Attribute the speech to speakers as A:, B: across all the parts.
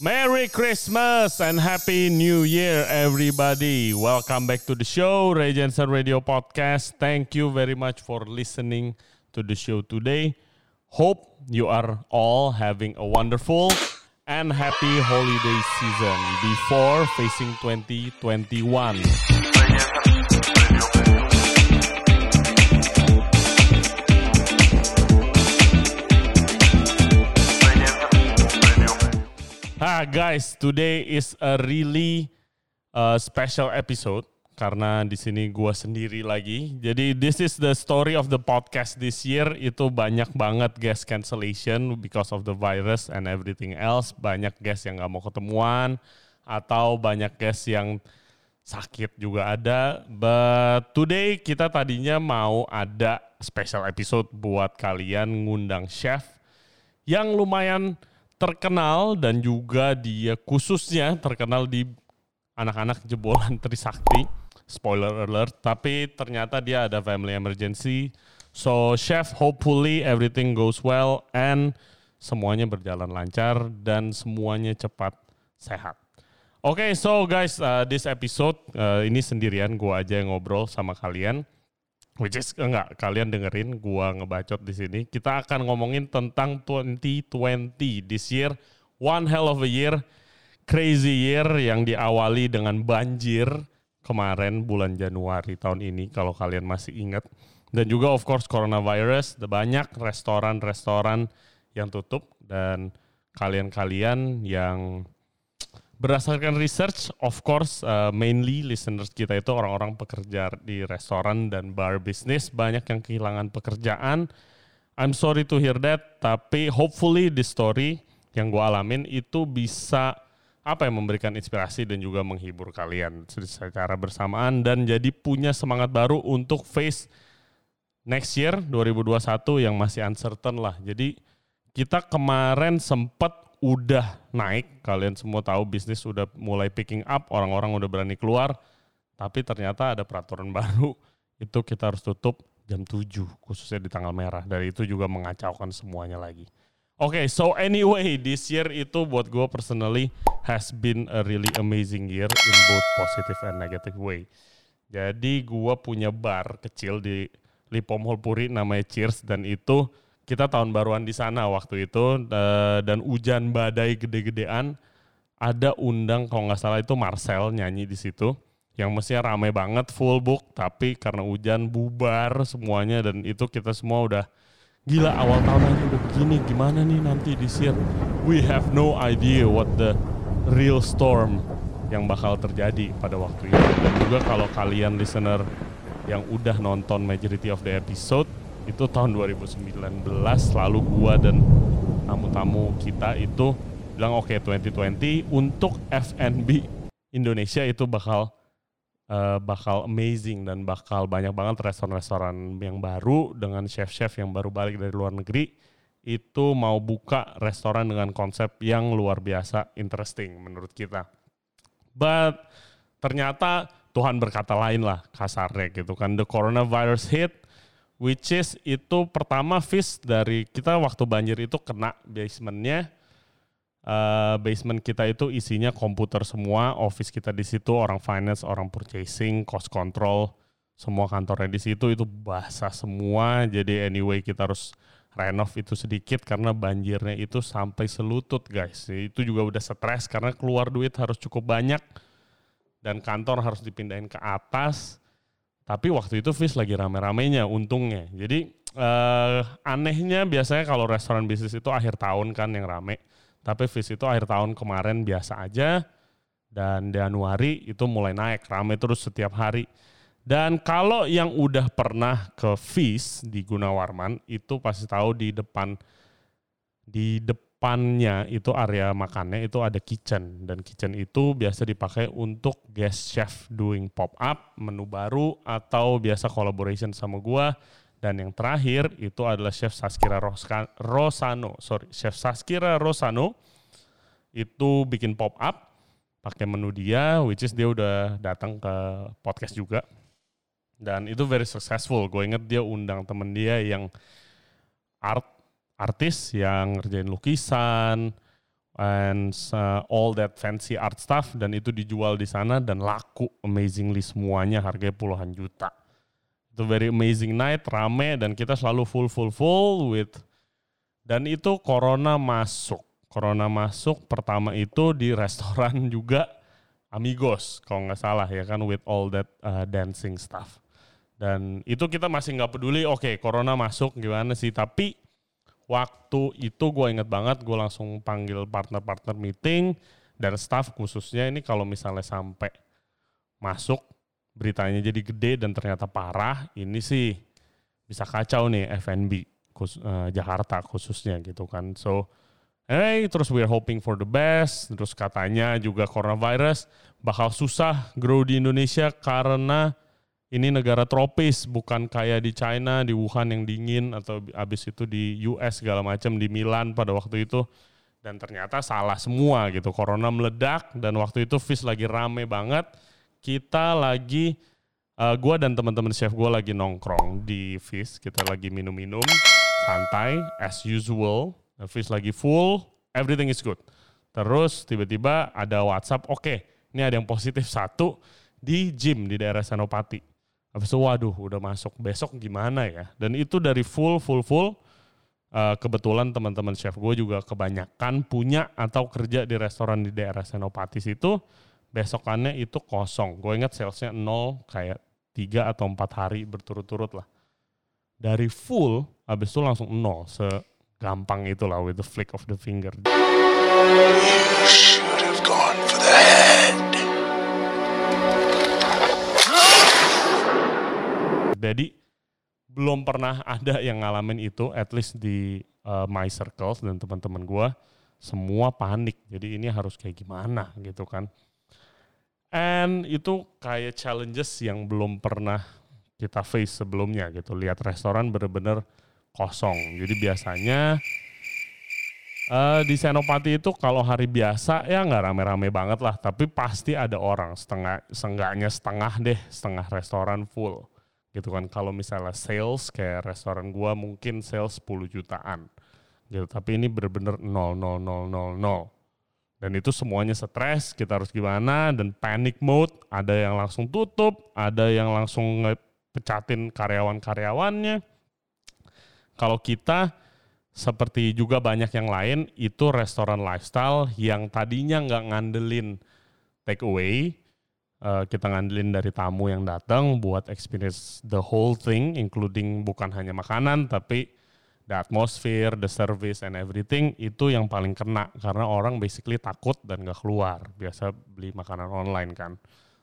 A: Merry Christmas and Happy New Year, everybody. Welcome back to the show, Jensen Radio Podcast. Thank you very much for listening to the show today. Hope you are all having a wonderful and happy holiday season before facing 2021. Ah guys, today is a really uh, special episode karena di sini gua sendiri lagi. Jadi this is the story of the podcast this year. Itu banyak banget guest cancellation because of the virus and everything else. Banyak guest yang nggak mau ketemuan atau banyak guest yang sakit juga ada. But today kita tadinya mau ada special episode buat kalian ngundang chef yang lumayan terkenal dan juga dia khususnya terkenal di anak-anak jebolan Trisakti. Spoiler alert, tapi ternyata dia ada family emergency. So chef, hopefully everything goes well and semuanya berjalan lancar dan semuanya cepat sehat. Oke, okay, so guys, uh, this episode uh, ini sendirian gua aja yang ngobrol sama kalian. Which is enggak kalian dengerin gua ngebacot di sini. Kita akan ngomongin tentang 2020 this year, one hell of a year, crazy year yang diawali dengan banjir kemarin bulan Januari tahun ini kalau kalian masih ingat. Dan juga of course coronavirus, banyak restoran-restoran yang tutup dan kalian-kalian yang Berdasarkan research, of course, uh, mainly listeners kita itu orang-orang pekerja di restoran dan bar bisnis, banyak yang kehilangan pekerjaan. I'm sorry to hear that, tapi hopefully the story yang gue alamin itu bisa apa yang memberikan inspirasi dan juga menghibur kalian secara bersamaan dan jadi punya semangat baru untuk face next year 2021 yang masih uncertain lah. Jadi kita kemarin sempat udah naik, kalian semua tahu bisnis sudah mulai picking up, orang-orang udah berani keluar, tapi ternyata ada peraturan baru, itu kita harus tutup jam 7, khususnya di tanggal merah. Dari itu juga mengacaukan semuanya lagi. Oke, okay, so anyway, this year itu buat gue personally has been a really amazing year in both positive and negative way. Jadi gue punya bar kecil di Lipom Holpuri namanya Cheers dan itu kita tahun baruan di sana waktu itu uh, dan hujan badai gede-gedean ada undang kalau nggak salah itu Marcel nyanyi di situ yang mestinya ramai banget full book tapi karena hujan bubar semuanya dan itu kita semua udah gila awal tahun aja udah begini gimana nih nanti di year we have no idea what the real storm yang bakal terjadi pada waktu itu. Dan juga kalau kalian listener yang udah nonton majority of the episode itu tahun 2019 lalu gua dan tamu-tamu kita itu bilang oke okay, 2020 untuk F&B Indonesia itu bakal uh, bakal amazing dan bakal banyak banget restoran-restoran yang baru dengan chef-chef yang baru balik dari luar negeri itu mau buka restoran dengan konsep yang luar biasa interesting menurut kita. But ternyata Tuhan berkata lain lah kasarnya gitu kan. The coronavirus hit, which is itu pertama fish dari kita waktu banjir itu kena basementnya. Uh, basement kita itu isinya komputer semua office kita di situ orang finance orang purchasing cost control semua kantornya di situ itu basah semua. Jadi anyway kita harus renov itu sedikit karena banjirnya itu sampai selutut guys. Itu juga udah stres karena keluar duit harus cukup banyak dan kantor harus dipindahin ke atas tapi waktu itu Fish lagi rame-ramenya untungnya. Jadi uh, anehnya biasanya kalau restoran bisnis itu akhir tahun kan yang rame. Tapi Fish itu akhir tahun kemarin biasa aja. Dan Januari itu mulai naik, rame terus setiap hari. Dan kalau yang udah pernah ke Fish di Gunawarman itu pasti tahu di depan di depan depannya itu area makannya itu ada kitchen. Dan kitchen itu biasa dipakai untuk guest chef doing pop up menu baru atau biasa collaboration sama gua. Dan yang terakhir itu adalah chef Saskira Rosano. Sorry chef Saskira Rosano itu bikin pop up pakai menu dia which is dia udah datang ke podcast juga. Dan itu very successful. Gue inget dia undang temen dia yang art artis yang ngerjain lukisan, and uh, all that fancy art stuff dan itu dijual di sana dan laku amazingly semuanya harganya puluhan juta. Itu very amazing night, rame dan kita selalu full full full with dan itu corona masuk. Corona masuk pertama itu di restoran juga Amigos kalau nggak salah ya kan with all that uh, dancing stuff. Dan itu kita masih nggak peduli, oke okay, corona masuk gimana sih, tapi waktu itu gue inget banget gue langsung panggil partner-partner meeting dan staff khususnya ini kalau misalnya sampai masuk beritanya jadi gede dan ternyata parah ini sih bisa kacau nih FNB khus, uh, Jakarta khususnya gitu kan. So hey terus we're hoping for the best terus katanya juga coronavirus bakal susah grow di Indonesia karena ini negara tropis, bukan kayak di China, di Wuhan yang dingin atau abis itu di US segala macam di Milan pada waktu itu. Dan ternyata salah semua gitu. Corona meledak dan waktu itu Fish lagi rame banget. Kita lagi, uh, eh, gue dan teman-teman chef gue lagi nongkrong di Fish. Kita lagi minum-minum, santai, as usual. Fish lagi full, everything is good. Terus tiba-tiba ada WhatsApp, oke, okay, ini ada yang positif satu di gym di daerah Senopati Habis itu waduh udah masuk besok gimana ya. Dan itu dari full full full uh, kebetulan teman-teman chef gue juga kebanyakan punya atau kerja di restoran di daerah Senopati situ. Besokannya itu kosong. Gue ingat salesnya nol kayak tiga atau empat hari berturut-turut lah. Dari full habis itu langsung nol. Segampang itulah with the flick of the finger. Jadi belum pernah ada yang ngalamin itu, at least di uh, my circles dan teman-teman gue, semua panik. Jadi ini harus kayak gimana gitu kan. And itu kayak challenges yang belum pernah kita face sebelumnya gitu. Lihat restoran bener-bener kosong. Jadi biasanya uh, di Senopati itu kalau hari biasa ya nggak rame-rame banget lah. Tapi pasti ada orang setengah, seenggaknya setengah deh, setengah restoran full gitu kan. Kalau misalnya sales kayak restoran gua mungkin sales 10 jutaan gitu. Tapi ini bener-bener 0 0 0 0 0 dan itu semuanya stres kita harus gimana dan panic mode ada yang langsung tutup ada yang langsung pecatin karyawan-karyawannya. Kalau kita seperti juga banyak yang lain itu restoran lifestyle yang tadinya nggak ngandelin take away uh, kita ngandelin dari tamu yang datang buat experience the whole thing, including bukan hanya makanan, tapi the atmosphere, the service, and everything itu yang paling kena karena orang basically takut dan gak keluar. Biasa beli makanan online kan,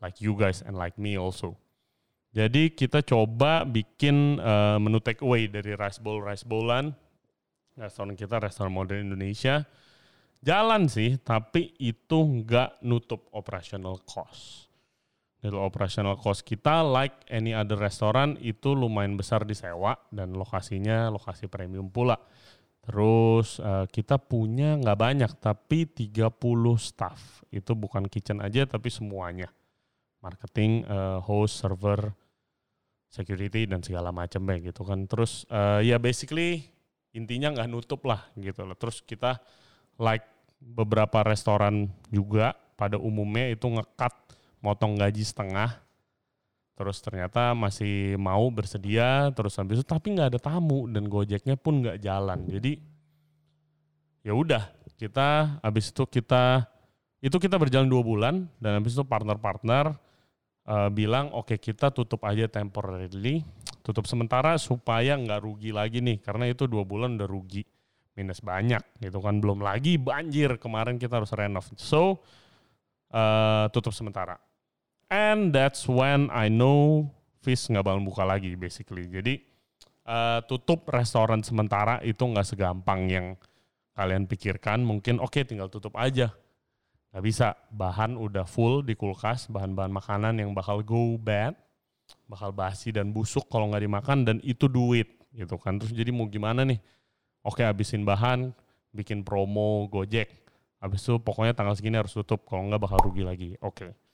A: like you guys and like me also. Jadi kita coba bikin uh, menu take away dari rice bowl rice bowlan. Restoran kita restoran modern Indonesia. Jalan sih, tapi itu nggak nutup operational cost Little operational cost kita like any other restoran itu lumayan besar disewa dan lokasinya lokasi premium pula. Terus uh, kita punya nggak banyak tapi 30 staff. Itu bukan kitchen aja tapi semuanya. Marketing, uh, host, server, security dan segala macam ya gitu kan. Terus uh, ya basically intinya nggak nutup lah gitu loh. Terus kita like beberapa restoran juga pada umumnya itu ngekat motong gaji setengah. Terus ternyata masih mau bersedia terus habis itu tapi nggak ada tamu dan gojeknya pun nggak jalan. Jadi ya udah kita habis itu kita itu kita berjalan dua bulan dan habis itu partner-partner uh, bilang oke okay, kita tutup aja temporarily tutup sementara supaya nggak rugi lagi nih karena itu dua bulan udah rugi minus banyak gitu kan. Belum lagi banjir kemarin kita harus renov. So uh, tutup sementara And that's when I know Fish nggak bakal buka lagi basically. Jadi uh, tutup restoran sementara itu nggak segampang yang kalian pikirkan. Mungkin oke okay, tinggal tutup aja. Nggak bisa. Bahan udah full di kulkas, bahan-bahan makanan yang bakal go bad, bakal basi dan busuk kalau nggak dimakan dan itu duit gitu kan. Terus jadi mau gimana nih? Oke habisin bahan, bikin promo Gojek. Habis itu pokoknya tanggal segini harus tutup, kalau nggak bakal rugi lagi. Oke. Okay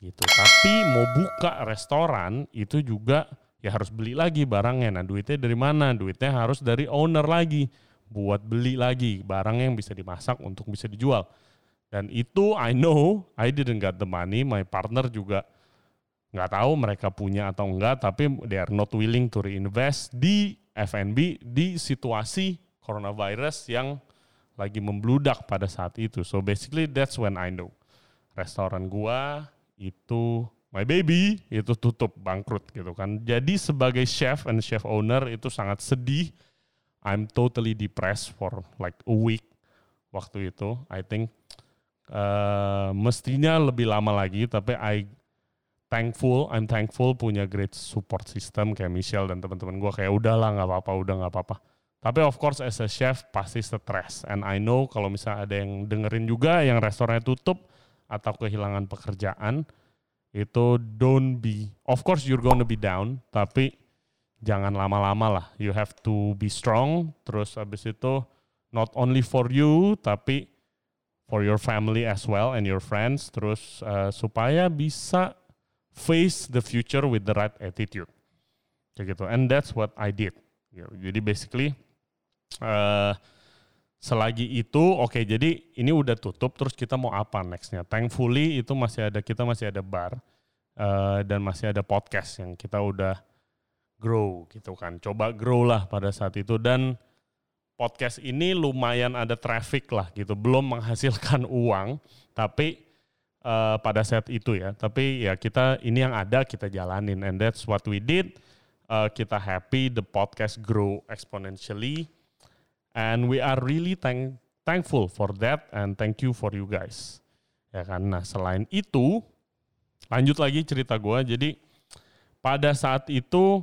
A: gitu. Tapi mau buka restoran itu juga ya harus beli lagi barangnya. Nah duitnya dari mana? Duitnya harus dari owner lagi. buat beli lagi barang yang bisa dimasak untuk bisa dijual. Dan itu I know I didn't get the money, my partner juga nggak tahu mereka punya atau enggak, tapi they are not willing to reinvest di F&B di situasi coronavirus yang lagi membludak pada saat itu. So basically that's when I know restoran gua itu my baby itu tutup bangkrut gitu kan. Jadi sebagai chef and chef owner itu sangat sedih. I'm totally depressed for like a week waktu itu. I think uh, mestinya lebih lama lagi tapi I thankful, I'm thankful punya great support system kayak Michelle dan teman-teman gue kayak udahlah nggak apa-apa, udah nggak apa-apa. Tapi of course as a chef pasti stress and I know kalau misalnya ada yang dengerin juga yang restorannya tutup atau kehilangan pekerjaan, itu don't be of course you're gonna be down tapi jangan lama-lama lah. You have to be strong terus abis itu not only for you tapi for your family as well and your friends terus uh, supaya bisa face the future with the right attitude. Kayak gitu. And that's what I did. Jadi basically uh, selagi itu oke okay, jadi ini udah tutup terus kita mau apa nextnya? Thankfully itu masih ada kita masih ada bar uh, dan masih ada podcast yang kita udah grow gitu kan. Coba grow lah pada saat itu dan podcast ini lumayan ada traffic lah gitu. Belum menghasilkan uang tapi uh, pada saat itu ya. Tapi ya kita ini yang ada kita jalanin. And that's what we did. Uh, kita happy the podcast grow exponentially And we are really thank, thankful for that and thank you for you guys. Ya kan. Nah, selain itu lanjut lagi cerita gue. Jadi pada saat itu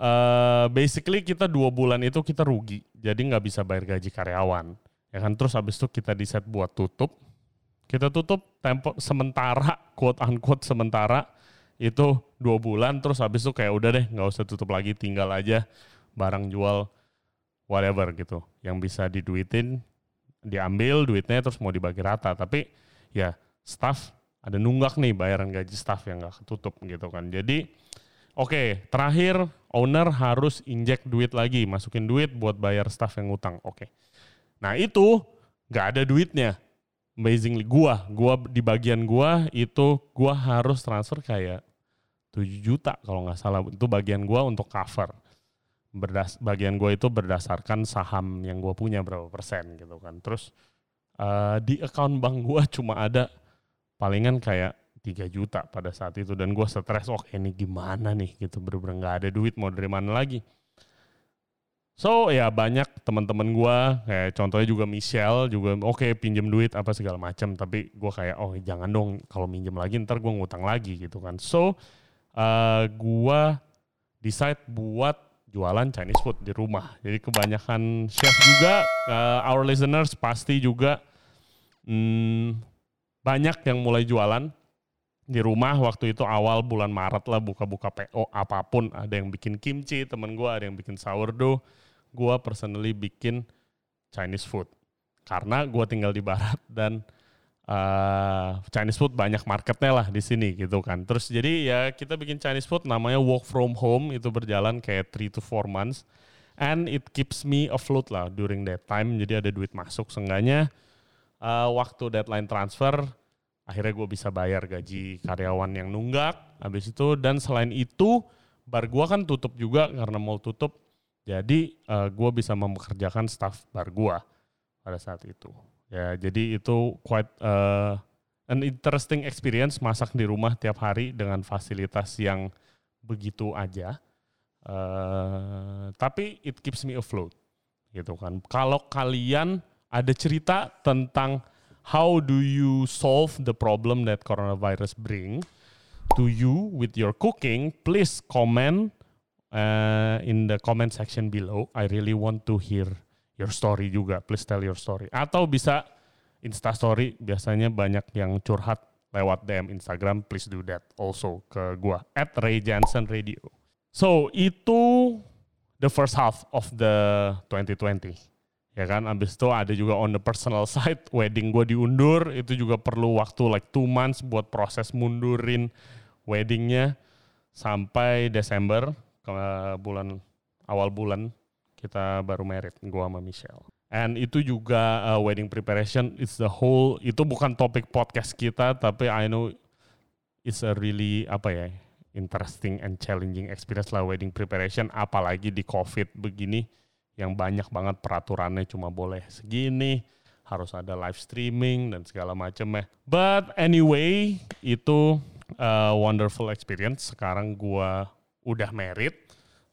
A: uh, basically kita dua bulan itu kita rugi. Jadi nggak bisa bayar gaji karyawan. Ya kan. Terus habis itu kita di set buat tutup. Kita tutup tempo sementara, quote unquote sementara itu dua bulan. Terus habis itu kayak udah deh nggak usah tutup lagi, tinggal aja barang jual whatever gitu. Yang bisa diduitin diambil duitnya terus mau dibagi rata. Tapi ya staff ada nunggak nih bayaran gaji staff yang nggak ketutup gitu kan. Jadi oke okay, terakhir owner harus injek duit lagi masukin duit buat bayar staff yang ngutang oke. Okay. nah itu nggak ada duitnya. Amazingly gua gua di bagian gua itu gua harus transfer kayak 7 juta kalau nggak salah. Itu bagian gua untuk cover berdas bagian gue itu berdasarkan saham yang gue punya berapa persen gitu kan. Terus uh, di account bank gue cuma ada palingan kayak 3 juta pada saat itu. Dan gue stres oh ini gimana nih? Gitu bener-bener nggak ada duit mau dari mana lagi? So ya banyak teman-teman gue kayak contohnya juga Michelle juga oke okay, pinjam duit apa segala macam tapi gue kayak oh jangan dong kalau minjem lagi ntar gue ngutang lagi gitu kan. So uh, eh, gue decide buat jualan Chinese food di rumah. Jadi kebanyakan chef juga, uh, our listeners pasti juga hmm, banyak yang mulai jualan di rumah waktu itu awal bulan Maret lah buka-buka PO apa pun. Ada yang bikin kimchi, temen gue ada yang bikin sourdough. Gue personally bikin Chinese food. Karena gue tinggal di barat dan uh, Chinese food banyak marketnya lah di sini gitu kan. Terus jadi ya kita bikin Chinese food namanya work from home. Itu berjalan kayak 3 to 4 months. And it keeps me afloat lah during that time. Jadi ada duit masuk. Seenggaknya uh, waktu deadline transfer akhirnya gue bisa bayar gaji karyawan yang nunggak. Habis itu dan selain itu bar gue kan tutup juga karena mau tutup. Jadi uh, gue bisa mempekerjakan staff bar gue pada saat itu Ya, jadi itu quite uh, an interesting experience masak di rumah tiap hari dengan fasilitas yang begitu aja. Uh, tapi it keeps me afloat, gitu kan. Kalau kalian ada cerita tentang how do you solve the problem that coronavirus bring to you with your cooking, please comment uh, in the comment section below. I really want to hear your story juga. Please tell your story. Atau bisa Insta story biasanya banyak yang curhat lewat DM Instagram. Please do that also ke gua at Ray Jansen Radio. So itu the first half of the 2020 ya kan abis itu ada juga on the personal side wedding gue diundur itu juga perlu waktu like two months buat proses mundurin weddingnya sampai Desember ke bulan awal bulan kita baru married, gue sama Michelle. And itu juga uh, wedding preparation, it's the whole, itu bukan topik podcast kita, tapi I know it's a really, apa ya, interesting and challenging experience lah wedding preparation, apalagi di COVID begini, yang banyak banget peraturannya cuma boleh segini, harus ada live streaming dan segala macam ya. But anyway, itu uh, wonderful experience. Sekarang gua udah married,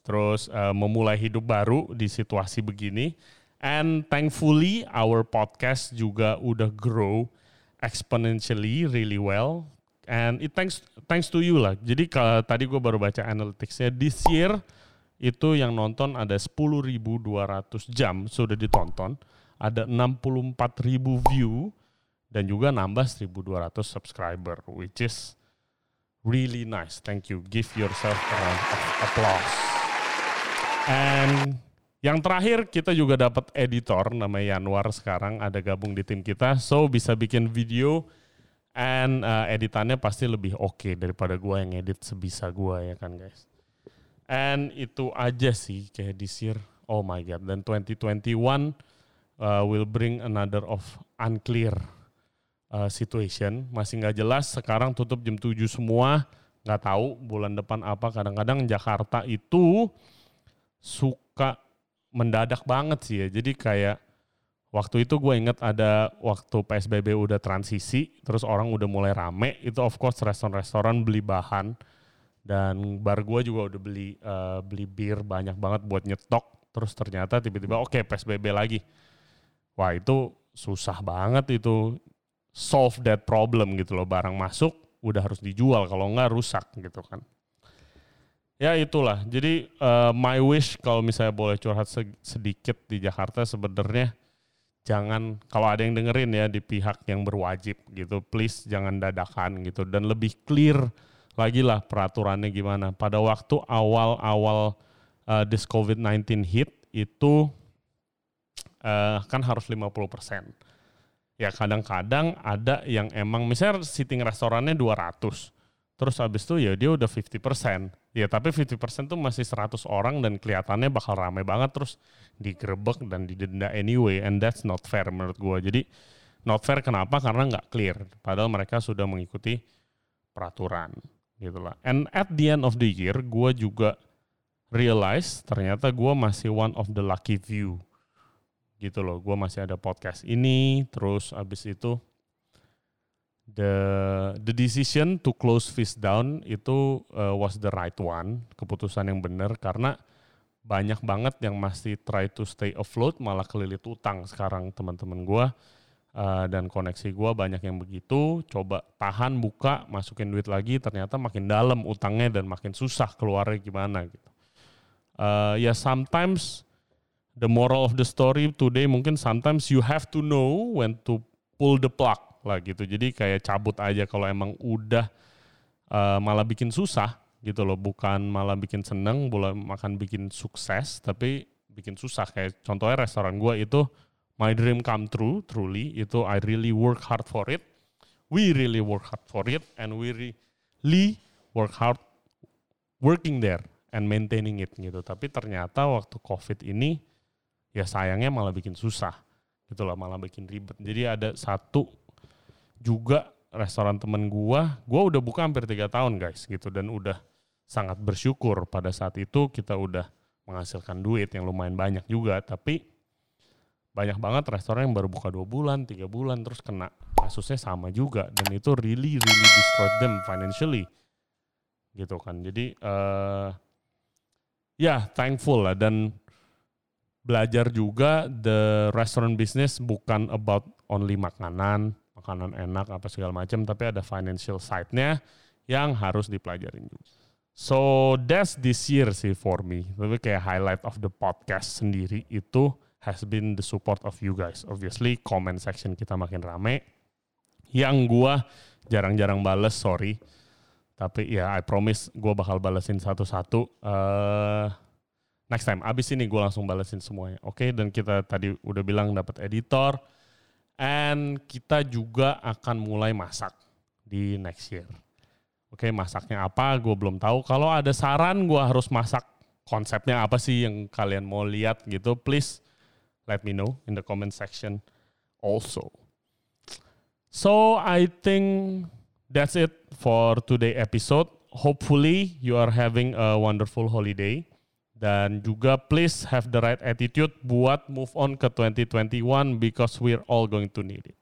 A: terus uh, memulai hidup baru di situasi begini. And thankfully our podcast juga udah grow exponentially really well. And it thanks thanks to you lah. Jadi kalau tadi gue baru baca analyticsnya this year itu yang nonton ada 10.200 jam sudah ditonton ada 64 ribu view dan juga nambah 1200 subscriber which is really nice thank you give yourself a round of applause and yang terakhir kita juga dapat editor namanya Yanwar sekarang ada gabung di tim kita so bisa bikin video and uh, editannya pasti lebih oke okay daripada gua yang edit sebisa gua ya kan guys and itu aja sih kayak this oh my god dan 2021 uh, will bring another of unclear uh, situation. Masih nggak jelas. Sekarang tutup jam 7 semua. Nggak tahu bulan depan apa. Kadang-kadang Jakarta itu suka mendadak banget sih ya. Jadi kayak waktu itu gue inget ada waktu PSBB udah transisi, terus orang udah mulai rame, itu of course restoran-restoran beli bahan. Dan bar gue juga udah beli uh, beli bir banyak banget buat nyetok, terus ternyata tiba-tiba oke okay, PSBB lagi. Wah itu susah banget itu solve that problem gitu loh. Barang masuk udah harus dijual. Kalau enggak rusak gitu kan ya itulah jadi uh, my wish kalau misalnya boleh curhat sedikit di Jakarta sebenarnya jangan kalau ada yang dengerin ya di pihak yang berwajib gitu please jangan dadakan gitu dan lebih clear lagi lah peraturannya gimana pada waktu awal-awal uh, this COVID-19 hit itu uh, kan harus 50%. Ya kadang-kadang ada yang emang misalnya sitting restorannya 200. Terus habis itu ya dia udah 50%. Ya tapi 50% tuh masih 100 orang dan kelihatannya bakal ramai banget terus digerebek dan didenda anyway and that's not fair menurut gue. Jadi not fair kenapa? Karena nggak clear. Padahal mereka sudah mengikuti peraturan gitu lah. And at the end of the year gue juga realize ternyata gue masih one of the lucky few gitu loh. Gue masih ada podcast ini, terus abis itu the the decision to close Fish Down itu uh, was the right one, keputusan yang benar karena banyak banget yang masih try to stay afloat malah kelilit utang sekarang teman-teman gue uh, dan koneksi gue banyak yang begitu. Coba tahan buka masukin duit lagi ternyata makin dalam utangnya dan makin susah keluarnya gimana gitu. Uh, ya sometimes the moral of the story today mungkin sometimes you have to know when to pull the plug lah gitu. Jadi kayak cabut aja kalau emang udah uh, malah bikin susah gitu loh, bukan malah bikin seneng, boleh makan bikin sukses, tapi bikin susah. Kayak contohnya restoran gue itu my dream come true, truly itu I really work hard for it. We really work hard for it and we really work hard working there and maintaining it gitu. Tapi ternyata waktu COVID ini ya sayangnya malah bikin susah gitu loh malah bikin ribet jadi ada satu juga restoran temen gua gua udah buka hampir tiga tahun guys gitu. Dan udah sangat bersyukur pada saat itu kita udah menghasilkan duit yang lumayan banyak juga. Tapi banyak banget restoran yang baru buka dua bulan tiga bulan terus kena kasusnya sama juga. Dan itu really really destroyed them financially gitu kan. Jadi uh, ya yeah, thankful lah. Dan belajar juga the restaurant business bukan about only makanan, makanan enak apa segala macam, tapi ada financial side-nya yang harus dipelajarin juga. So that's this year sih for me. Tapi kayak highlight of the podcast sendiri itu has been the support of you guys. Obviously comment section kita makin rame. Yang gua jarang-jarang bales, sorry. Tapi ya I promise gua bakal balesin satu-satu. Uh, next time. Abis ini gue langsung balesin semuanya. Oke, okay? dan kita tadi udah bilang dapat editor. And kita juga akan mulai masak di next year. Oke, okay, masaknya apa gue belum tahu. Kalau ada saran gue harus masak konsepnya apa sih yang kalian mau lihat gitu, please let me know in the comment section also. So I think that's it for today episode. Hopefully you are having a wonderful holiday dan juga please have the right attitude buat move on ke 2021 because we're all going to need it.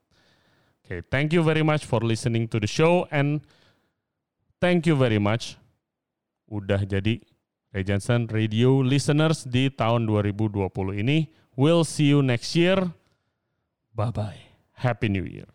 A: Okay, thank you very much for listening to the show and thank you very much udah jadi Regensen Radio listeners di tahun 2020 ini. We'll see you next year. Bye-bye. Happy New Year.